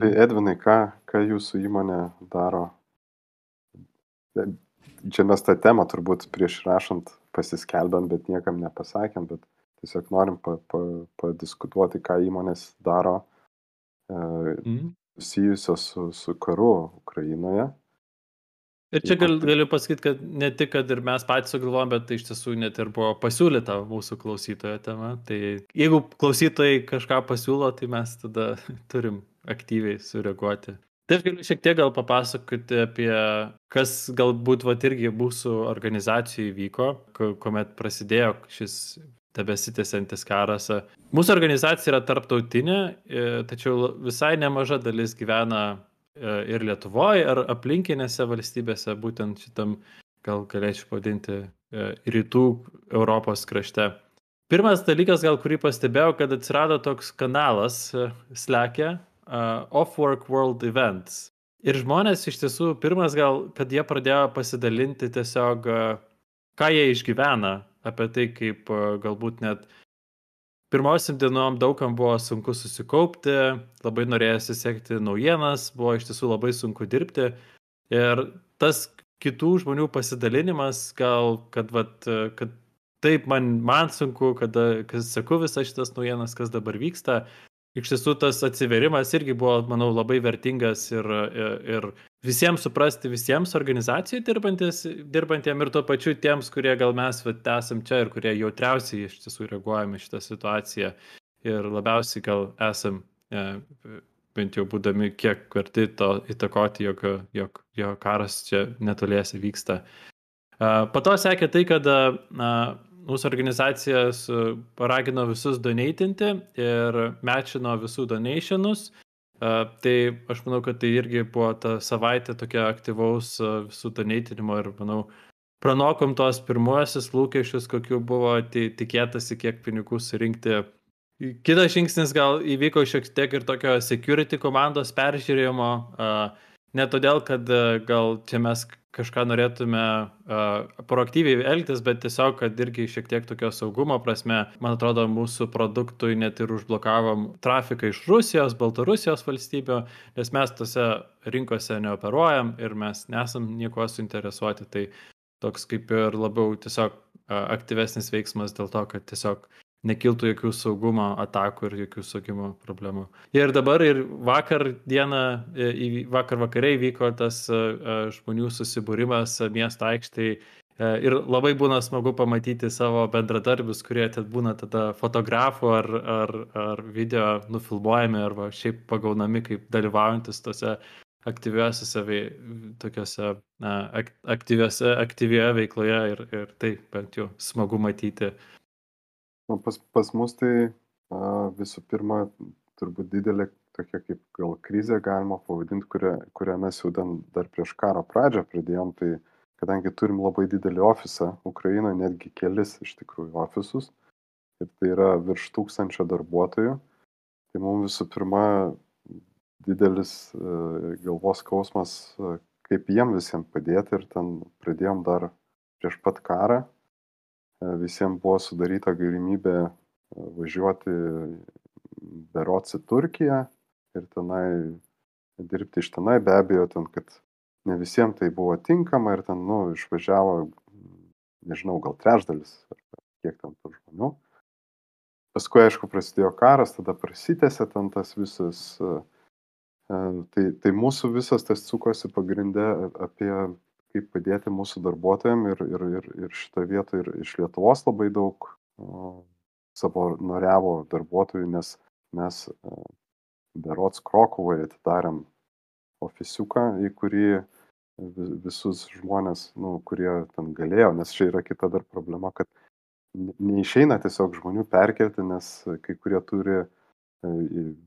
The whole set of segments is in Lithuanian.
Tai Edvinai, ką, ką jūsų įmonė daro? Čia mes tą temą turbūt prieš rašant pasiskelbėm, bet niekam nepasakėm, bet tiesiog norim pa, pa, padiskutuoti, ką įmonės daro e, mm. susijusios su, su karu Ukrainoje. Ir čia gal, galiu pasakyti, kad ne tik, kad ir mes patys sugalvojom, bet tai iš tiesų net ir buvo pasiūlyta mūsų klausytojo tema. Tai jeigu klausytojai kažką pasiūlo, tai mes tada turim aktyviai sureaguoti. Tai aš galiu šiek tiek gal papasakoti apie, kas galbūt vat irgi mūsų organizacijai vyko, kuomet prasidėjo šis tebesitęsiantis karas. Mūsų organizacija yra tarptautinė, e, tačiau visai nemaža dalis gyvena e, ir Lietuvoje, ar aplinkinėse valstybėse, būtent šitam, gal galėčiau pavadinti, e, rytų Europos krašte. Pirmas dalykas, gal kurį pastebėjau, kad atsirado toks kanalas Slack'e, uh, Off-Work World Events. Ir žmonės iš tiesų, pirmas gal, kad jie pradėjo pasidalinti tiesiog, uh, ką jie išgyvena, apie tai, kaip uh, galbūt net pirmosiam dienom daugam buvo sunku susikaupti, labai norėjosi sekti naujienas, buvo iš tiesų labai sunku dirbti. Ir tas kitų žmonių pasidalinimas, gal, kad, vat, kad taip man, man sunku, kada, kad seku visas šitas naujienas, kas dabar vyksta, iš tiesų tas atsiverimas irgi buvo, manau, labai vertingas ir, ir, ir visiems suprasti, visiems organizacijai dirbantiem ir tuo pačiu tiems, kurie gal mes vat, esam čia ir kurie jautriausiai iš tiesų reaguojame šitą situaciją ir labiausiai gal esam, e, bent jau būdami kiek verti to įtakoti, jog, jog, jog karas čia netoliese vyksta. E, po to sekė tai, kad na, mūsų organizacija paragino visus donatinti ir mečino visų donationus. Uh, tai aš manau, kad tai irgi buvo ta savaitė tokia aktyvaus uh, visų donatinimo ir manau, pranokom tos pirmuosius lūkesčius, kokiu buvo tikėtasi, kiek pinigų surinkti. Kitas žingsnis gal įvyko šiek tiek ir tokio security komandos peržiūrėjimo, uh, ne todėl, kad gal čia mes kažką norėtume uh, proaktyviai elgtis, bet tiesiog, kad irgi šiek tiek tokio saugumo prasme, man atrodo, mūsų produktui net ir užblokavom trafiką iš Rusijos, Baltarusijos valstybių, nes mes tose rinkose neoperuojam ir mes nesam nieko suinteresuoti. Tai toks kaip ir labiau tiesiog aktyvesnis veiksmas dėl to, kad tiesiog nekiltų jokių saugumo atakų ir jokių saugimo problemų. Ir dabar ir vakar dieną, e, vakar vakariai vyko tas e, e, žmonių susibūrimas miesto aikštėje. Ir labai būna smagu pamatyti savo bendradarbius, kurie ten būna tada fotografų ar, ar, ar video nufilmuojami arba šiaip pagaunami kaip dalyvaujantis tose aktyviuosiuose, tokiuose aktyviuose, aktyvioje veikloje ir, ir tai bent jau smagu matyti uh, Nu, pas, pas mus tai a, visų pirma, turbūt didelė tokia kaip gal krizė galima pavadinti, kurią, kurią mes jau dar prieš karo pradžią pradėjom, tai kadangi turim labai didelį ofisą Ukrainoje, netgi kelis iš tikrųjų ofisus, ir tai yra virš tūkstančio darbuotojų, tai mums visų pirma didelis galvos skausmas, kaip jiem visiems padėti ir ten pradėjom dar prieš pat karą visiems buvo sudaryta galimybė e, važiuoti berots į Turkiją ir tenai dirbti iš tenai, be abejo, ten, kad ne visiems tai buvo tinkama ir ten, nu, išvažiavo, nežinau, gal trečdalis, kiek ten tų žmonių. Paskui, aišku, prasidėjo karas, tada prasitėsi ten tas visas, e, tai, tai mūsų visas tas cukosi pagrindė apie kaip padėti mūsų darbuotojam ir, ir, ir, ir šitoje vietoje ir iš Lietuvos labai daug savo noriavo darbuotojų, nes mes o, berots Krokuvoje atidarėm ofisiuką, į kurį visus žmonės, nu, kurie ten galėjo, nes čia yra kita dar problema, kad neišeina tiesiog žmonių perkelti, nes kai kurie turi e,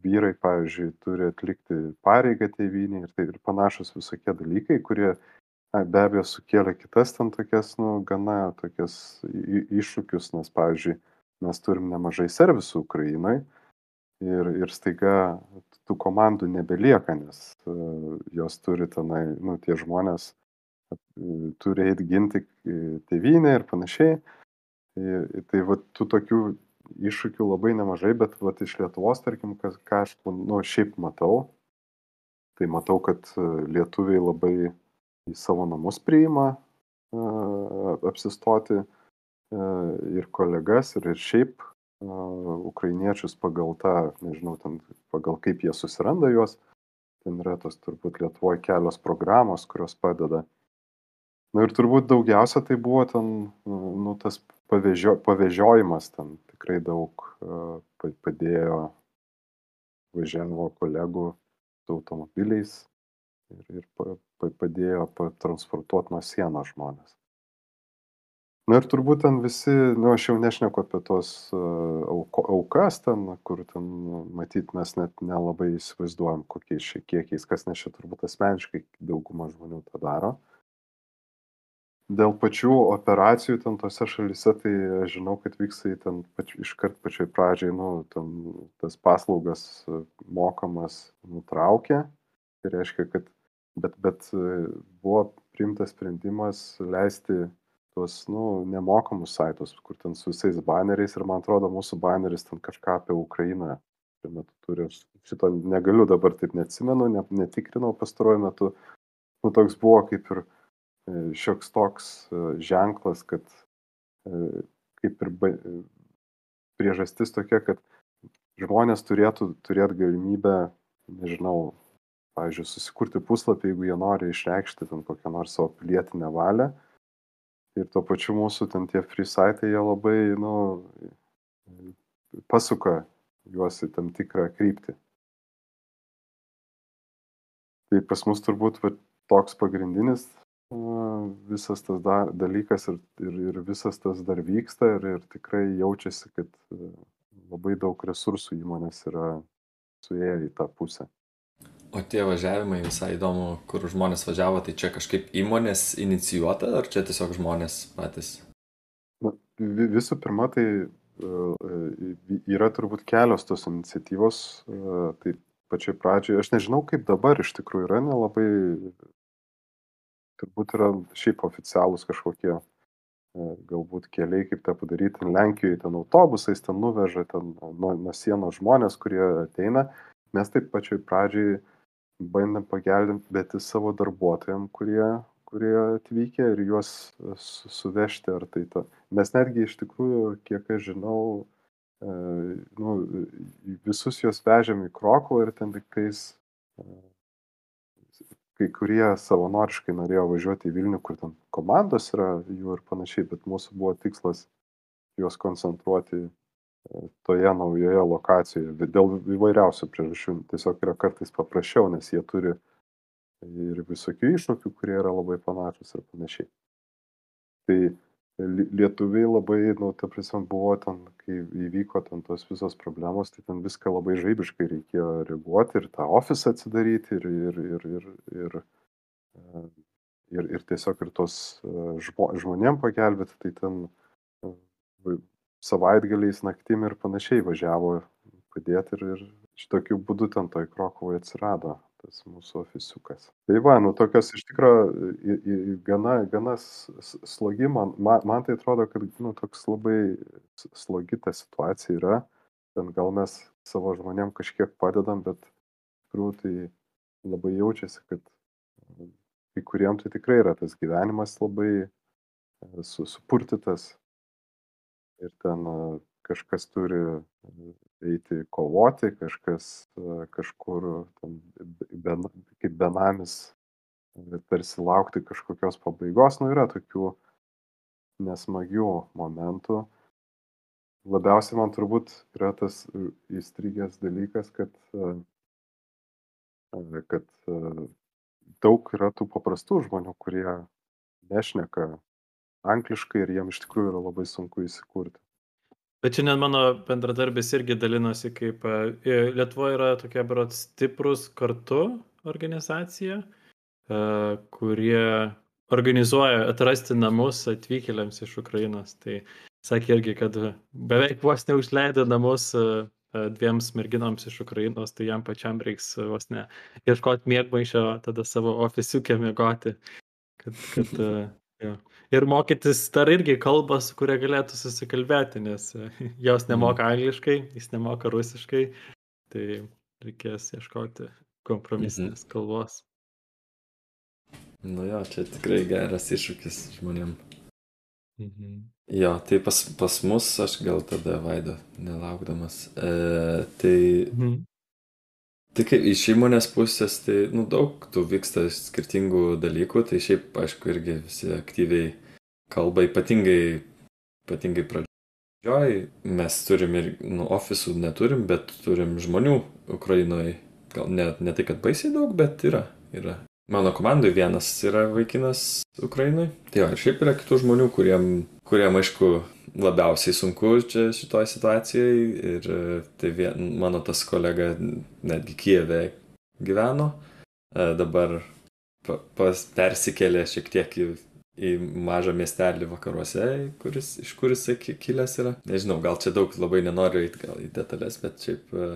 vyrai, pavyzdžiui, turi atlikti pareigą tėvynį ir, tai, ir panašus visokie dalykai, kurie be abejo sukėlė kitas ten tokias, nu, gana tokias iššūkius, nes, pavyzdžiui, mes turim nemažai servisų Ukrainai ir, ir staiga tų komandų nebelieka, nes uh, jos turi tenai, nu, tie žmonės uh, turi eiti ginti tėvynę ir panašiai. Ir, tai va, tų tokių iššūkių labai nemažai, bet va, iš Lietuvos, tarkim, kas, ką aš, nu, šiaip matau, tai matau, kad lietuviai labai į savo namus priima apsistoti ir kolegas, ir, šiaip ukrainiečius pagal tą, nežinau, ten, pagal kaip jie susiranda juos. Ten yra tos turbūt Lietuvoje kelios programos, kurios padeda. Na ir turbūt daugiausia tai buvo ten, nu, tas pavežio, pavežiojimas, ten tikrai daug padėjo, važiavo kolegų su automobiliais ir, ir padėjo patransportuoti nuo sienos žmonės. Na ir turbūt ten visi, nu aš jau nešneku apie tos auko, aukas ten, kur ten, matyt, mes net nelabai įsivaizduojam, kokiais šie kiekiais, kas nes čia turbūt asmeniškai dauguma žmonių tą daro. Dėl pačių operacijų ten tose šalise, tai aš žinau, kad vyksta į ten pač, iškart pačioj pradžiai, nu, ten tas paslaugas mokamas nutraukė. Tai reiškia, kad, bet, bet buvo priimtas sprendimas leisti tuos, nu, nemokamus saitus, kur ten su visais baneriais ir man atrodo mūsų baneris ten kažką apie Ukrainą šiuo metu turi. Aš šito negaliu dabar taip neatsimenu, ne, netikrinau pastaruoju metu. Nu, toks buvo kaip ir e, šioks toks e, ženklas, kad e, kaip ir ba, priežastis tokia, kad žmonės turėtų turėti galimybę, nežinau, pavyzdžiui, susikurti puslapį, jeigu jie nori išreikšti ten kokią nors savo pilietinę valią ir tuo pačiu mūsų ten tie free saitai, jie labai, nu, pasuka juos į tam tikrą kryptį. Tai pas mus turbūt va, toks pagrindinis visas tas dar, dalykas ir, ir, ir visas tas dar vyksta ir, ir tikrai jaučiasi, kad labai daug resursų įmonės yra suėję į tą pusę. O tie važiavimai visai įdomu, kur žmonės važiavo, tai čia kažkaip įmonės inicijuota, ar čia tiesiog žmonės patys? Na, visų pirma, tai uh, yra turbūt kelios tos iniciatyvos. Uh, tai pačioj pradžioje, aš nežinau, kaip dabar iš tikrųjų yra, nelabai, turbūt yra šiaip oficialūs kažkokie galbūt keliai, kaip tą padaryti. Lenkijoje ten autobusais ten nuveža ten nuo, nuo sienos žmonės, kurie ateina. Mes taip pačioj pradžioj bandėm pagelbėti savo darbuotojam, kurie, kurie atvykę ir juos suvežti ar tai ta. Mes netgi iš tikrųjų, kiek aš žinau, e, nu, visus juos vežėm į Krokovą ir ten tiktais e, kai kurie savanoriškai norėjo važiuoti į Vilnių, kur ten komandos yra jų ir panašiai, bet mūsų buvo tikslas juos koncentruoti toje naujoje lokacijoje dėl įvairiausių priežasčių. Tiesiog yra kartais paprasčiau, nes jie turi ir visokių iššūkių, kurie yra labai panašus ir panašiai. Tai lietuviai labai, nu, ta prasme, buvo ten, kai įvyko ten tos visos problemos, tai ten viską labai žaibiškai reikėjo reaguoti ir tą ofisą atsidaryti ir, ir, ir, ir, ir, ir, ir tiesiog ir tos žmonėm pagelbėti, tai ten savaitgaliais, naktim ir panašiai važiavo padėti ir, ir šitokiu būdu ten toj Krokovai atsirado tas mūsų ofisiukas. Tai va, nu tokios iš tikrųjų gana, gana slogi, man, man, tai atrodo, kad nu, toks labai slogi ta situacija yra. Ten gal mes savo žmonėm kažkiek padedam, bet tikrųjų tai labai jaučiasi, kad kai kuriem tai tikrai yra tas gyvenimas labai e, supurtytas, ir ten kažkas turi eiti kovoti, kažkas kažkur ten, ben, kaip benamis tarsi laukti kažkokios pabaigos. Nu, yra tokių nesmagių momentų. Labiausiai man turbūt yra tas įstrigęs dalykas, kad, kad daug yra tų paprastų žmonių, kurie nešneka angliškai ir jiem iš tikrųjų yra labai sunku įsikurti. Bet šiandien mano bendradarbis irgi dalinosi, kaip e, Lietuvoje yra tokia berot stiprus kartu organizacija, e, kurie organizuoja atrasti namus atvykėliams iš Ukrainos. Tai sakė irgi, kad beveik vos neužleido namus e, dviems merginoms iš Ukrainos, tai jam pačiam reiks vos ne ieškoti mėgmaišio, tada savo ofisiukę mėgoti, kad, kad Jo. Ir mokytis dar irgi kalbą, su kuria galėtų susikalbėti, nes e, jos nemoka mm. angliškai, jis nemoka rusiškai, tai reikės ieškoti kompromisinės mhm. kalbos. Nu jo, čia tikrai geras iššūkis žmonėm. Mhm. Jo, tai pas, pas mus, aš gal tada vaido, nelaukdamas. E, tai, mhm. Kaip iš įmonės pusės, tai nu, daug tų vyksta skirtingų dalykų, tai šiaip, aišku, irgi visi aktyviai kalba, ypatingai, ypatingai pradžioj. Mes turim ir, nu, ofisų neturim, bet turim žmonių Ukrainoje. Gal ne, ne tai, kad baisiai daug, bet yra. yra. Mano komandai vienas yra vaikinas Ukrainai. Tai jo, ir šiaip yra kitų žmonių, kuriem, kuriem aišku, labiausiai sunku čia šitoje situacijoje. Ir tai vien, mano tas kolega netgi Kijeve gyveno. E, dabar pas, persikėlė šiek tiek į, į mažą miestelį vakaruose, kuris, iš kuris jisai kilęs yra. Nežinau, gal čia daug labai nenoriu eiti gal į detalės, bet šiaip, e,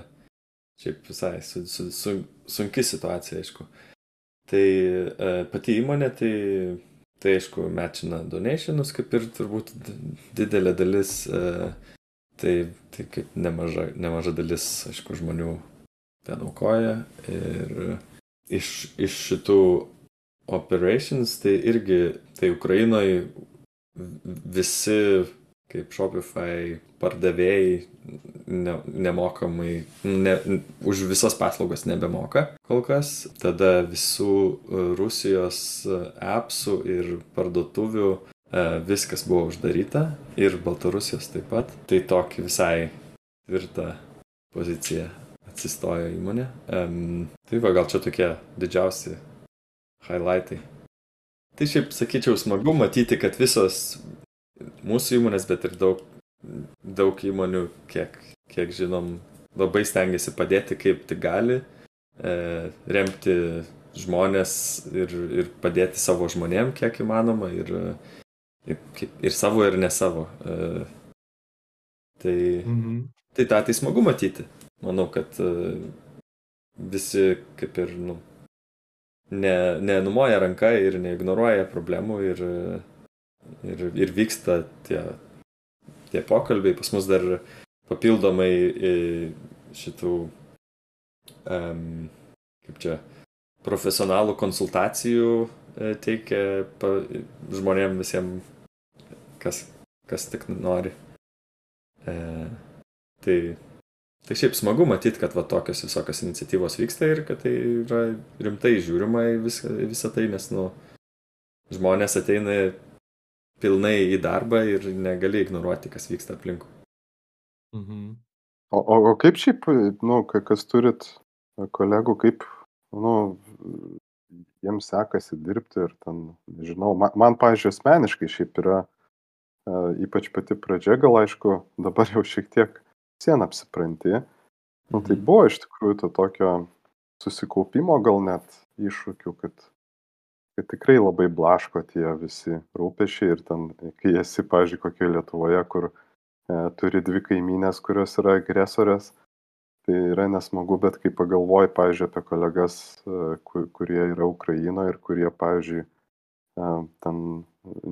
šiaip visai su, su, su, sunki situacija, aišku. Tai e, pati įmonė, tai, tai aišku, mečina donationus, kaip ir turbūt didelė dalis, e, tai, tai kaip nemaža, nemaža dalis, aišku, žmonių ten aukoja. Ir iš, iš šitų operations, tai irgi, tai Ukrainoje visi kaip Shopify pardavėjai ne, nemokamai, ne, už visas paslaugas nebemoka kol kas. Tada visų e, Rusijos e, appsų ir parduotuvių e, viskas buvo uždaryta ir Baltarusijos taip pat. Tai tokį visai tvirtą poziciją atsistojo įmonė. Um, tai va, gal čia tokie didžiausi highlightai. Tai šiaip sakyčiau smagu matyti, kad visos mūsų įmonės, bet ir daug, daug įmonių, kiek, kiek žinom, labai stengiasi padėti kaip tik gali, e, remti žmonės ir, ir padėti savo žmonėm, kiek įmanoma, ir, ir, ir savo, ir ne savo. E, tai, mhm. tai tą tai smagu matyti. Manau, kad e, visi kaip ir, nu, ne, nenumoja ranką ir neignoruoja problemų ir, ir, ir vyksta tie, tie pokalbiai. Pas mus dar papildomai šitų, um, kaip čia, profesionalų konsultacijų e, teikia pa, žmonėm visiems, kas, kas tik nori. E, tai, tai šiaip smagu matyti, kad va tokios visokios iniciatyvos vyksta ir kad tai yra rimtai žiūrima į visą tai, nes, nu, žmonės ateina pilnai į darbą ir negali ignoruoti, kas vyksta aplinkui. Mhm. O, o, o kaip šiaip, nu, kas turit kolegų, kaip, nu, jiems sekasi dirbti ir ten, nežinau, man, man pažiūrėjau, asmeniškai šiaip yra, e, ypač pati pradžia, gal aišku, dabar jau šiek tiek sieną apsipranti, nu, tai mhm. buvo iš tikrųjų to tokio susikaupimo gal net iššūkių, kad kad tikrai labai blaško tie visi rūpešiai ir ten, kai esi, pažiūrėjau, kokioje Lietuvoje, kur e, turi dvi kaimynės, kurios yra agresorės, tai yra nesmagu, bet kai pagalvoji, pažiūrėjau, apie kolegas, e, kur, kurie yra Ukrainoje ir kurie, pažiūrėjau, e, ten,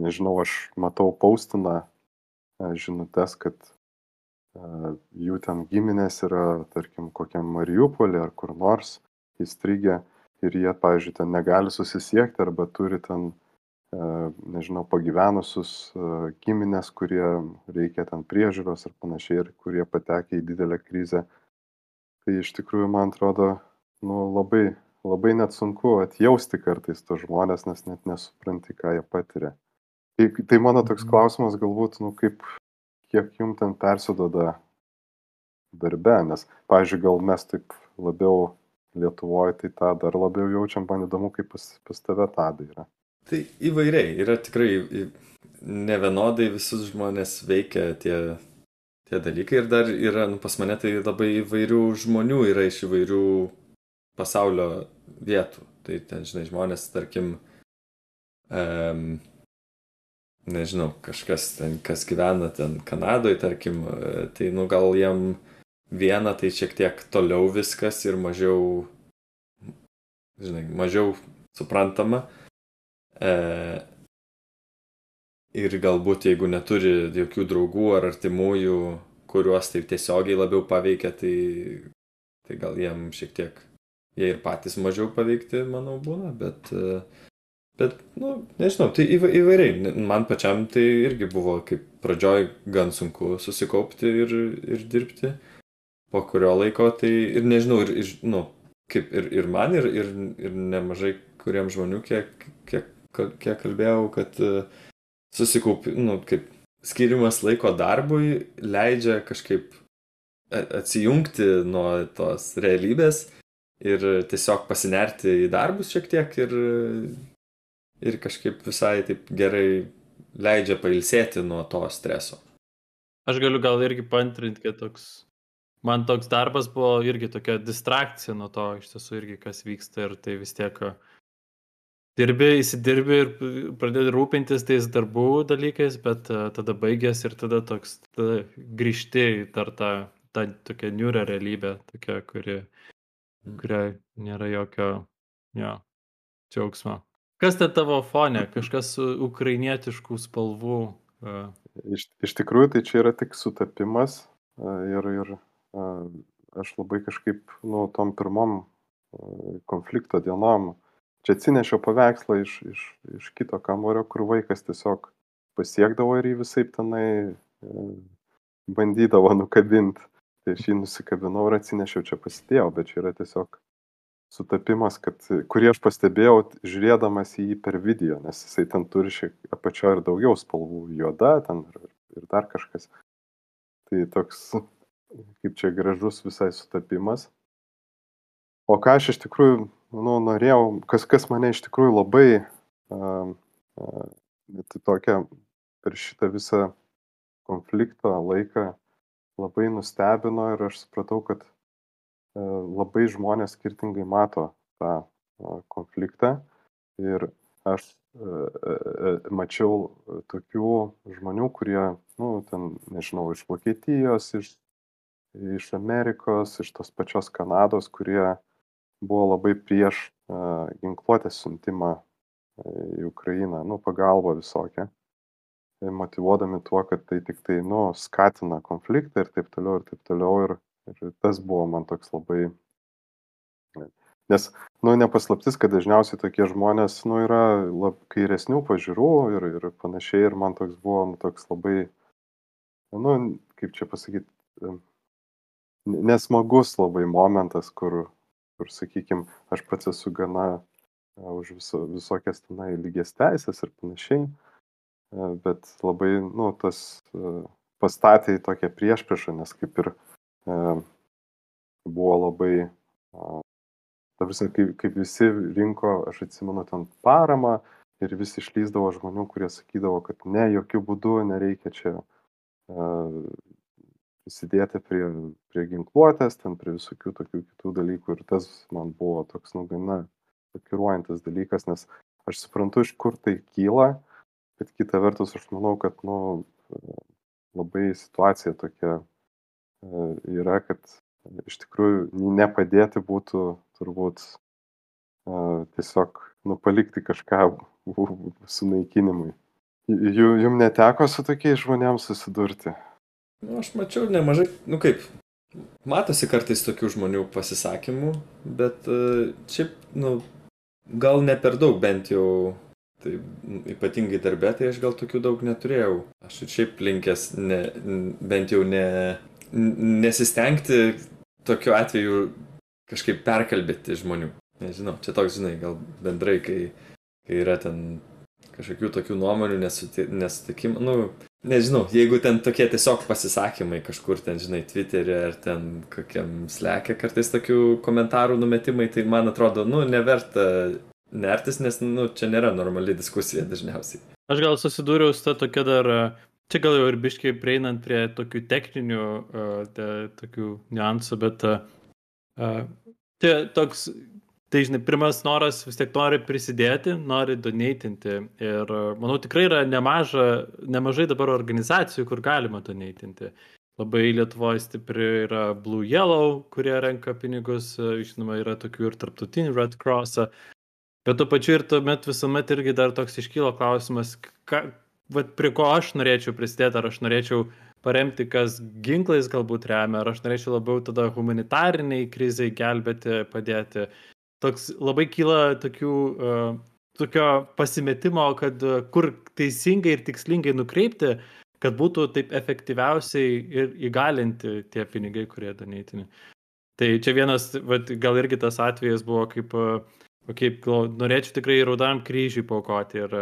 nežinau, aš matau paustina e, žinutės, kad e, jų ten giminės yra, tarkim, kokiam Mariupolį ar kur nors įstrigę ir jie, pavyzdžiui, ten negali susisiekti arba turi ten, e, nežinau, pagyvenusius e, giminės, kurie reikia ten priežiūros ir panašiai, ir kurie patekė į didelę krizę. Tai iš tikrųjų, man atrodo, nu, labai, labai net sunku atjausti kartais to žmonės, nes net nesupranti, ką jie patiria. Tai, tai mano toks mhm. klausimas galbūt, nu, kaip, kiek jums ten persidoda darbe, nes, pavyzdžiui, gal mes taip labiau Lietuvoje tai tą dar labiau jaučiam, man įdomu, kaip pas, pas tave tadai yra. Tai įvairiai, yra tikrai ne vienodai visus žmonės veikia tie, tie dalykai ir dar yra, nu, pas mane tai labai įvairių žmonių yra iš įvairių pasaulio vietų. Tai ten, žinai, žmonės, tarkim, um, nežinau, kažkas ten, kas gyvena ten Kanadoje, tarkim, tai, nu, gal jiem viena tai šiek tiek toliau viskas ir mažiau, žinai, mažiau suprantama. E, ir galbūt jeigu neturi jokių draugų ar artimųjų, kuriuos taip tiesiogiai labiau paveikia, tai, tai gal jiem šiek tiek jie ir patys mažiau paveikti, manau, būna, bet, bet nu, nežinau, tai įvairiai. Man pačiam tai irgi buvo kaip pradžioj gan sunku susikaupti ir, ir dirbti, po kurio laiko tai ir nežinau, ir, ir nu, kaip ir, ir man, ir, ir, ir nemažai kuriems žmonių, kiek, kiek, kiek kalbėjau, kad susikaupi, nu, kaip skirimas laiko darbui leidžia kažkaip atsijungti nuo tos realybės ir tiesiog pasinerti į darbus šiek tiek ir, ir kažkaip visai taip gerai leidžia pailsėti nuo to streso. Aš galiu gal irgi pantrinti, kad toks, man toks darbas buvo irgi tokia distrakcija nuo to iš tiesų irgi kas vyksta ir tai vis tiek dirbi, įsidirbi ir pradedi rūpintis tais darbų dalykais, bet tada baigės ir tada toks tada grįžti į dar tą, tą tokią niūrę realybę, tokia, kuri, mm. kuria nėra jokio jo, džiaugsmo. Kas tai tavo fone? Kažkas su ukrainietiškų spalvų? Iš, iš tikrųjų, tai čia yra tik sutapimas ir, ir aš labai kažkaip, nu, tom pirmom konflikto dienom čia atsinešiau paveikslą iš, iš, iš kito kambario, kur vaikas tiesiog pasiekdavo ir jį visai tenai e, bandydavo nukabinti. Tai aš jį nusikabinau ir atsinešiau čia pasidėjau, bet čia yra tiesiog sutapimas, kad, kurį aš pastebėjau žiūrėdamas į jį per video, nes jisai ten turi šiek apačio ir daugiau spalvų, juoda ten ir, ir dar kažkas. Tai toks, kaip čia gražus visai sutapimas. O ką aš iš tikrųjų nu, norėjau, kas, kas mane iš tikrųjų labai uh, uh, tai tokia per šitą visą konflikto laiką labai nustebino ir aš supratau, kad uh, labai žmonės skirtingai mato tą uh, konfliktą ir aš mačiau tokių žmonių, kurie, nu, ten, nežinau, iš Vokietijos, iš, iš Amerikos, iš tos pačios Kanados, kurie buvo labai prieš ginkluotės siuntimą į Ukrainą, nu, pagalbą visokią, motivuodami tuo, kad tai tik tai, nu, skatina konfliktą ir taip toliau, ir taip toliau. Ir, ir tas buvo man toks labai. Nes, nu, nepaslaptis, kad dažniausiai tokie žmonės, nu, yra lab, kairesnių pažiūrų ir, ir panašiai. Ir man toks buvo, nu, toks labai, nu, kaip čia pasakyti, nesmagus labai momentas, kur, kur, sakykime, aš pats esu gana už viso, visokias tenai lygias teisės ir panašiai, bet labai, nu, tas pastatė į tokią priešpriešą, nes kaip ir e, buvo labai, ta prasme, kaip, kaip visi rinko, aš atsimenu ten paramą ir vis išlyzdavo žmonių, kurie sakydavo, kad ne, jokių būdų nereikia čia e, prisidėti prie, prie ginkluotės, ten prie visokių tokių kitų dalykų. Ir tas man buvo toks, nu, gana šokiruojantis dalykas, nes aš suprantu, iš kur tai kyla, bet kita vertus aš manau, kad, nu, labai situacija tokia e, yra, kad iš tikrųjų nepadėti būtų turbūt e, tiesiog, nu, palikti kažką sunaikinimui. Jums neteko su tokiais žmonėms susidurti? Nu, aš mačiau nemažai, nu kaip, matosi kartais tokių žmonių pasisakymų, bet uh, šiaip, nu, gal ne per daug bent jau, tai ypatingai darbė, tai aš gal tokių daug neturėjau. Aš ir šiaip linkęs ne, bent jau ne, nesistengti tokiu atveju kažkaip perkalbėti žmonių. Nežinau, čia toks, žinai, gal bendrai, kai, kai yra ten kažkokių tokių nuomonių nesutikimų, nu, Nežinau, jeigu ten tokie tiesiog pasisakymai kažkur ten, žinai, Twitter'e ar ten kokiam slekia kartais tokių komentarų numetimai, tai man atrodo, nu, neverta nertis, nes, nu, čia nėra normali diskusija dažniausiai. Aš gal susidūriau su ta tokia dar, čia gal jau ir biškiai prieinant prie tokių techninių, te, tokių niuansų, bet uh, čia toks Tai, žinai, pirmas noras vis tiek nori prisidėti, nori donatinti. Ir manau, tikrai yra nemaža, nemažai dabar organizacijų, kur galima donatinti. Labai Lietuvoje stipri yra Blue Yellow, kurie renka pinigus, žinoma, yra tokių ir tarptautinių Red Cross. Bet tuo pačiu ir tuomet visuomet irgi dar toks iškylo klausimas, ką, vat, prie ko aš norėčiau prisidėti, ar aš norėčiau paremti, kas ginklais galbūt remia, ar aš norėčiau labiau tada humanitariniai krizai gelbėti, padėti. Toks labai kyla tokių, uh, tokio pasimetimo, kad uh, kur teisingai ir tikslingai nukreipti, kad būtų taip efektyviausiai ir įgalinti tie pinigai, kurie doneitini. Tai čia vienas, vat, gal irgi tas atvejas buvo, kaip, kaip norėčiau tikrai raudonam kryžiui paukoti ir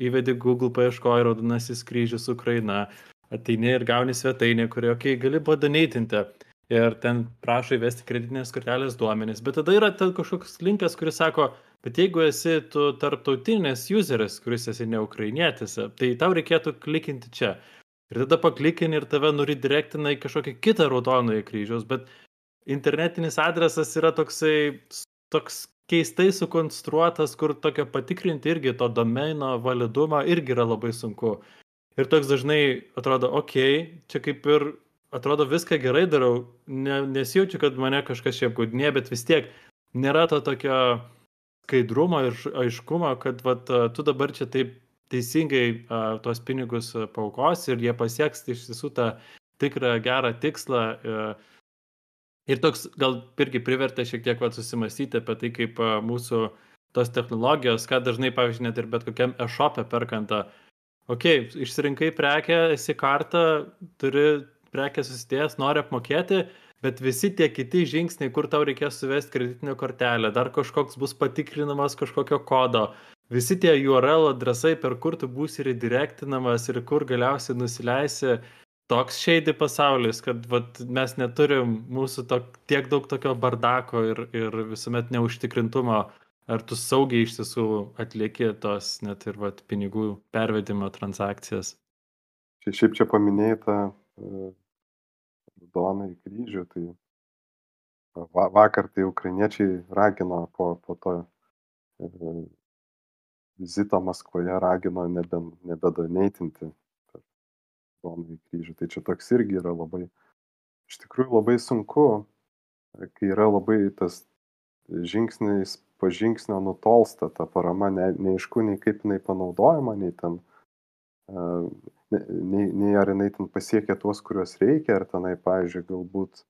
įvedi Google paieškoji raudonasis kryžius Ukraina, ateini ir gauni svetainę, kurioje, okei, okay, gali padoneitinti ir ten prašo įvesti kreditinės kortelės duomenys, bet tada yra kažkoks linkas, kuris sako, bet jeigu esi tu tarptautinės useris, kuris esi ne ukrainietis, tai tau reikėtų klikinti čia. Ir tada paklikini ir tave nuridirektina į kažkokią kitą raudonoją kryžiaus, bet internetinis adresas yra toksai, toks keistai sukonstruotas, kur tokio patikrinti irgi to domeino validumą irgi yra labai sunku. Ir toks dažnai atrodo, okei, okay, čia kaip ir atrodo viską gerai darau, ne, nesijaučiu, kad mane kažkas čia apgaudinė, bet vis tiek nėra to tokio skaidrumo ir aiškumo, kad vat, tu dabar čia taip teisingai uh, tuos pinigus paukos ir jie pasieks iš tiesų tą tikrą gerą tikslą. Uh, Ir toks gal irgi privertė šiek tiek vat, susimastyti apie tai, kaip mūsų tos technologijos, ką dažnai, pavyzdžiui, net ir bet kokiam e-shop'e perkanta. Ok, išsirinkai prekę, esi kartą, turi prekę susidėjęs, nori apmokėti, bet visi tie kiti žingsniai, kur tau reikės suvesti kreditinę kortelę, dar kažkoks bus patikrinamas kažkokio kodo, visi tie URL adresai, per kur tu būsi redirektinamas ir kur galiausiai nusileisi, toks šeidi pasaulis, kad vat, mes neturim mūsų to, tiek daug tokio bardako ir, ir visuomet neužtikrintumo, ar tu saugiai iš tiesų atlieki tos net ir vat, pinigų pervedimo transakcijas. Čia šiaip čia paminėjai tą uh, į kryžių, tai va, vakar tai ukrainiečiai ragino po, po to uh, vizito Maskvoje ragino nebe, nebedoneitinti raudonąjį kryžių. Tai čia toks irgi yra labai, iš tikrųjų labai sunku, kai yra labai tas žingsnis po žingsnio nutolsta ta parama, ne, neaišku nei kaip jinai panaudojama, nei ten, nei, nei ar jinai ten pasiekia tuos, kuriuos reikia, ar tenai, pavyzdžiui, galbūt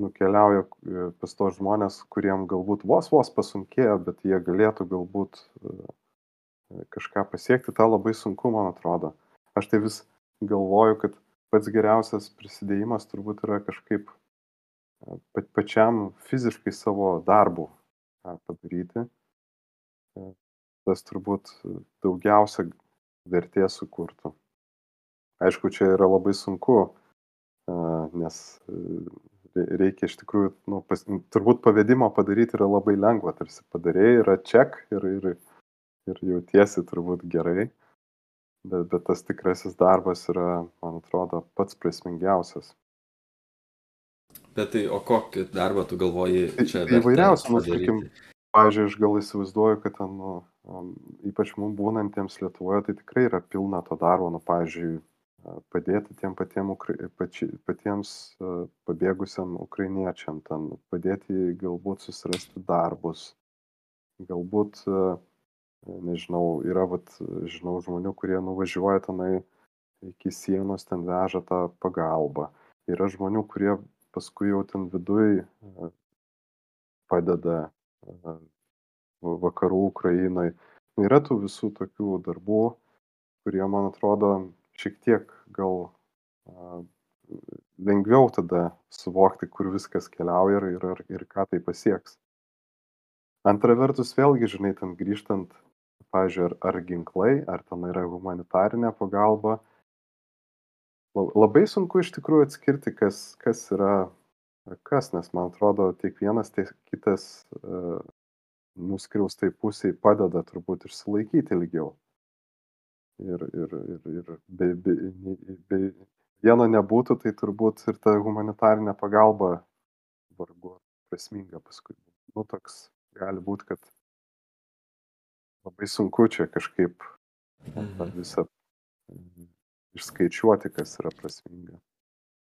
nukeliauja e, pas tos žmonės, kuriem galbūt vos vos pasunkėjo, bet jie galėtų galbūt e, kažką pasiekti, tą labai sunku, man atrodo. Aš tai vis galvoju, kad pats geriausias prisidėjimas turbūt yra kažkaip e, pačiam fiziškai savo darbu padaryti. E, tas turbūt daugiausia vertės sukurtų. Aišku, čia yra labai sunku, e, nes reikia iš tikrųjų, nu, pas, turbūt pavedimą padaryti yra labai lengva, tarsi padarėjai, yra ček ir, ir, ir jautiesi turbūt gerai bet, bet tas tikrasis darbas yra, man atrodo, pats prasmingiausias. Bet tai, o kokį darbą tu galvoji tai čia? Įvairiausių, nu, sakykim, pavyzdžiui, aš gal įsivaizduoju, kad ten, nu, ypač mums būnantiems Lietuvoje, tai tikrai yra pilna to darbo, nu, pavyzdžiui, padėti tiem patiem, pači, patiems pabėgusiam ukrainiečiam, ten padėti galbūt susirasti darbus, galbūt nežinau, yra, vat, žinau, žmonių, kurie nuvažiuoja tenai iki sienos, ten veža tą pagalbą. Yra žmonių, kurie paskui jau ten viduj padeda vakarų Ukrainai. Yra tų visų tokių darbų, kurie, man atrodo, šiek tiek gal e, lengviau tada suvokti, kur viskas keliauja ir, ir, ir ką tai pasieks. Antra vertus, vėlgi, žinai, ten grįžtant pavyzdžiui, ar, ar ginklai, ar ten yra humanitarinė pagalba. Labai sunku iš tikrųjų atskirti, kas, kas yra kas, nes man atrodo, tiek vienas, tiek kitas nuskriaustai pusiai padeda turbūt išsilaikyti ilgiau. Ir, ir, ir, ir be, be, be vieno nebūtų, tai turbūt ir ta humanitarinė pagalba vargu prasminga paskui. Nu, toks gali būti, kad labai sunku čia kažkaip mhm. visą išskaičiuoti, kas yra prasminga.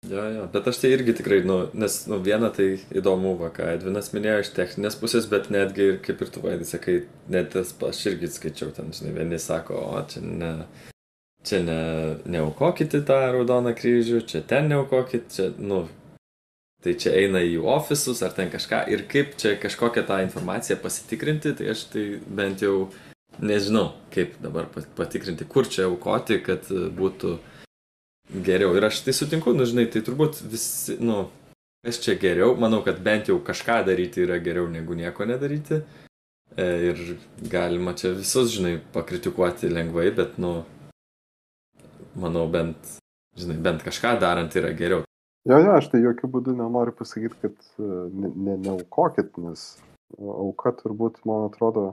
Jo, jo, bet aš tai irgi tikrai, nu, nes, nu, viena tai įdomu, va, ką Edvinas minėjo iš techninės pusės, bet netgi, kaip ir tu vaidai sakai, net tas, aš irgi skaičiau ten, žinai, vieni sako, o čia ne, čia ne, neaukokit į tą raudoną kryžių, čia ten neaukokit, čia, nu, tai čia eina į ofisus ar ten kažką. Ir kaip čia kažkokią tą informaciją pasitikrinti, tai aš tai bent jau nežinau, kaip dabar patikrinti, kur čia aukoti, kad būtų geriau. Ir aš tai sutinku, nu žinai, tai turbūt visi, nu, kas čia geriau, manau, kad bent jau kažką daryti yra geriau negu nieko nedaryti. E, ir galima čia visus, žinai, pakritikuoti lengvai, bet, nu, manau, bent, žinai, bent kažką darant yra geriau. Jo, jo, aš tai jokių būdų nenoriu pasakyti, kad e, ne, ne, neaukokit, nes auka turbūt, man atrodo,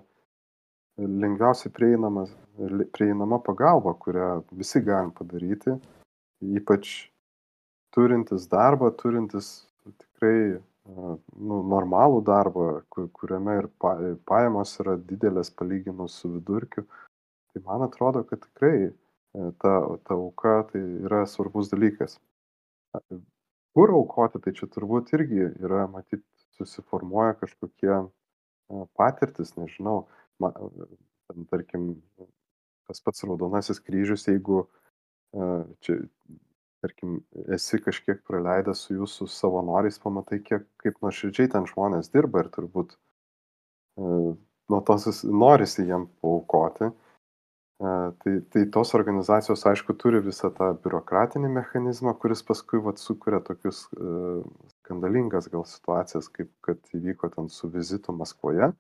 lengviausiai prieinama, prieinama pagalba, kurią visi galim padaryti, ypač turintis darbą, turintis tikrai nu, normalų darbą, kur, kuriame ir pa, pajamos yra didelės palyginus su vidurkiu, tai man atrodo, kad tikrai e, ta, ta auka tai yra svarbus dalykas. Kur aukoti, tai čia turbūt irgi yra, matyt, susiformuoja kažkokie patirtis, nežinau, man, tarkim, tas pats raudonasis kryžius, jeigu čia tarkim esi kažkiek praleidęs su jūsų savanoriais, pamatai, kiek, kaip nuoširdžiai ten žmonės dirba ir turbūt nuo to norisi jiem paukoti. Tai, tai tos organizacijos, aišku, turi visą tą biurokratinį mechanizmą, kuris paskui vat, sukuria tokius e, skandalingas gal situacijas, kaip kad įvyko ten su vizitu Maskvoje.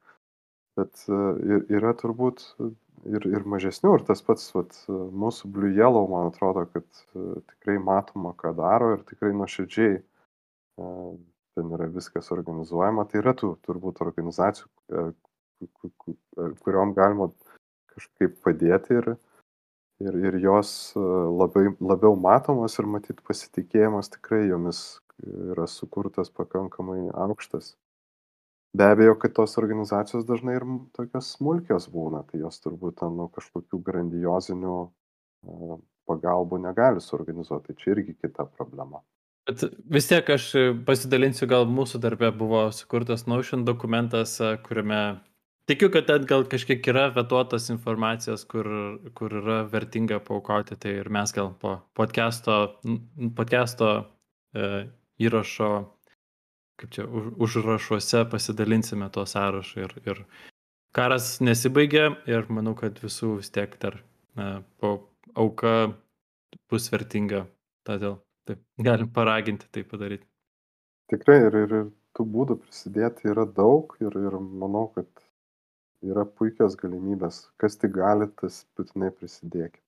Bet e, yra turbūt ir, ir mažesnių, ir tas pats vat, mūsų Blue Yellow, man atrodo, kad uh, tikrai matoma, ką daro ir tikrai nuoširdžiai uh, ten yra viskas organizuojama. Tai yra tų turbūt organizacijų, uh, kuriuom galima kažkaip padėti ir, ir, ir jos labai, labiau matomos ir matyti pasitikėjimas tikrai jomis yra sukurtas pakankamai aukštas. Be abejo, kad tos organizacijos dažnai ir tokios smulkios būna, tai jos turbūt ten nu, kažkokių grandiozinių pagalbų negali suorganizuoti, tai čia irgi kita problema. Bet vis tiek aš pasidalinsiu, gal mūsų darbė buvo sukurtas Notion dokumentas, kuriame tikiu, kad ten gal kažkiek yra vetuotos informacijos, kur, kur yra vertinga paukoti, tai ir mes gal po podcast'o, podcast'o e, įrašo kaip čia, už, užrašuose pasidalinsime to sąrašą ir, ir karas nesibaigė ir manau, kad visų vis tiek dar na, po auka bus vertinga. Todėl taip, galim paraginti tai padaryti. Tikrai ir, ir, ir tų būdų prisidėti yra daug ir, ir manau, kad yra puikios galimybės. Kas tik gali, tas būtinai prisidėkit.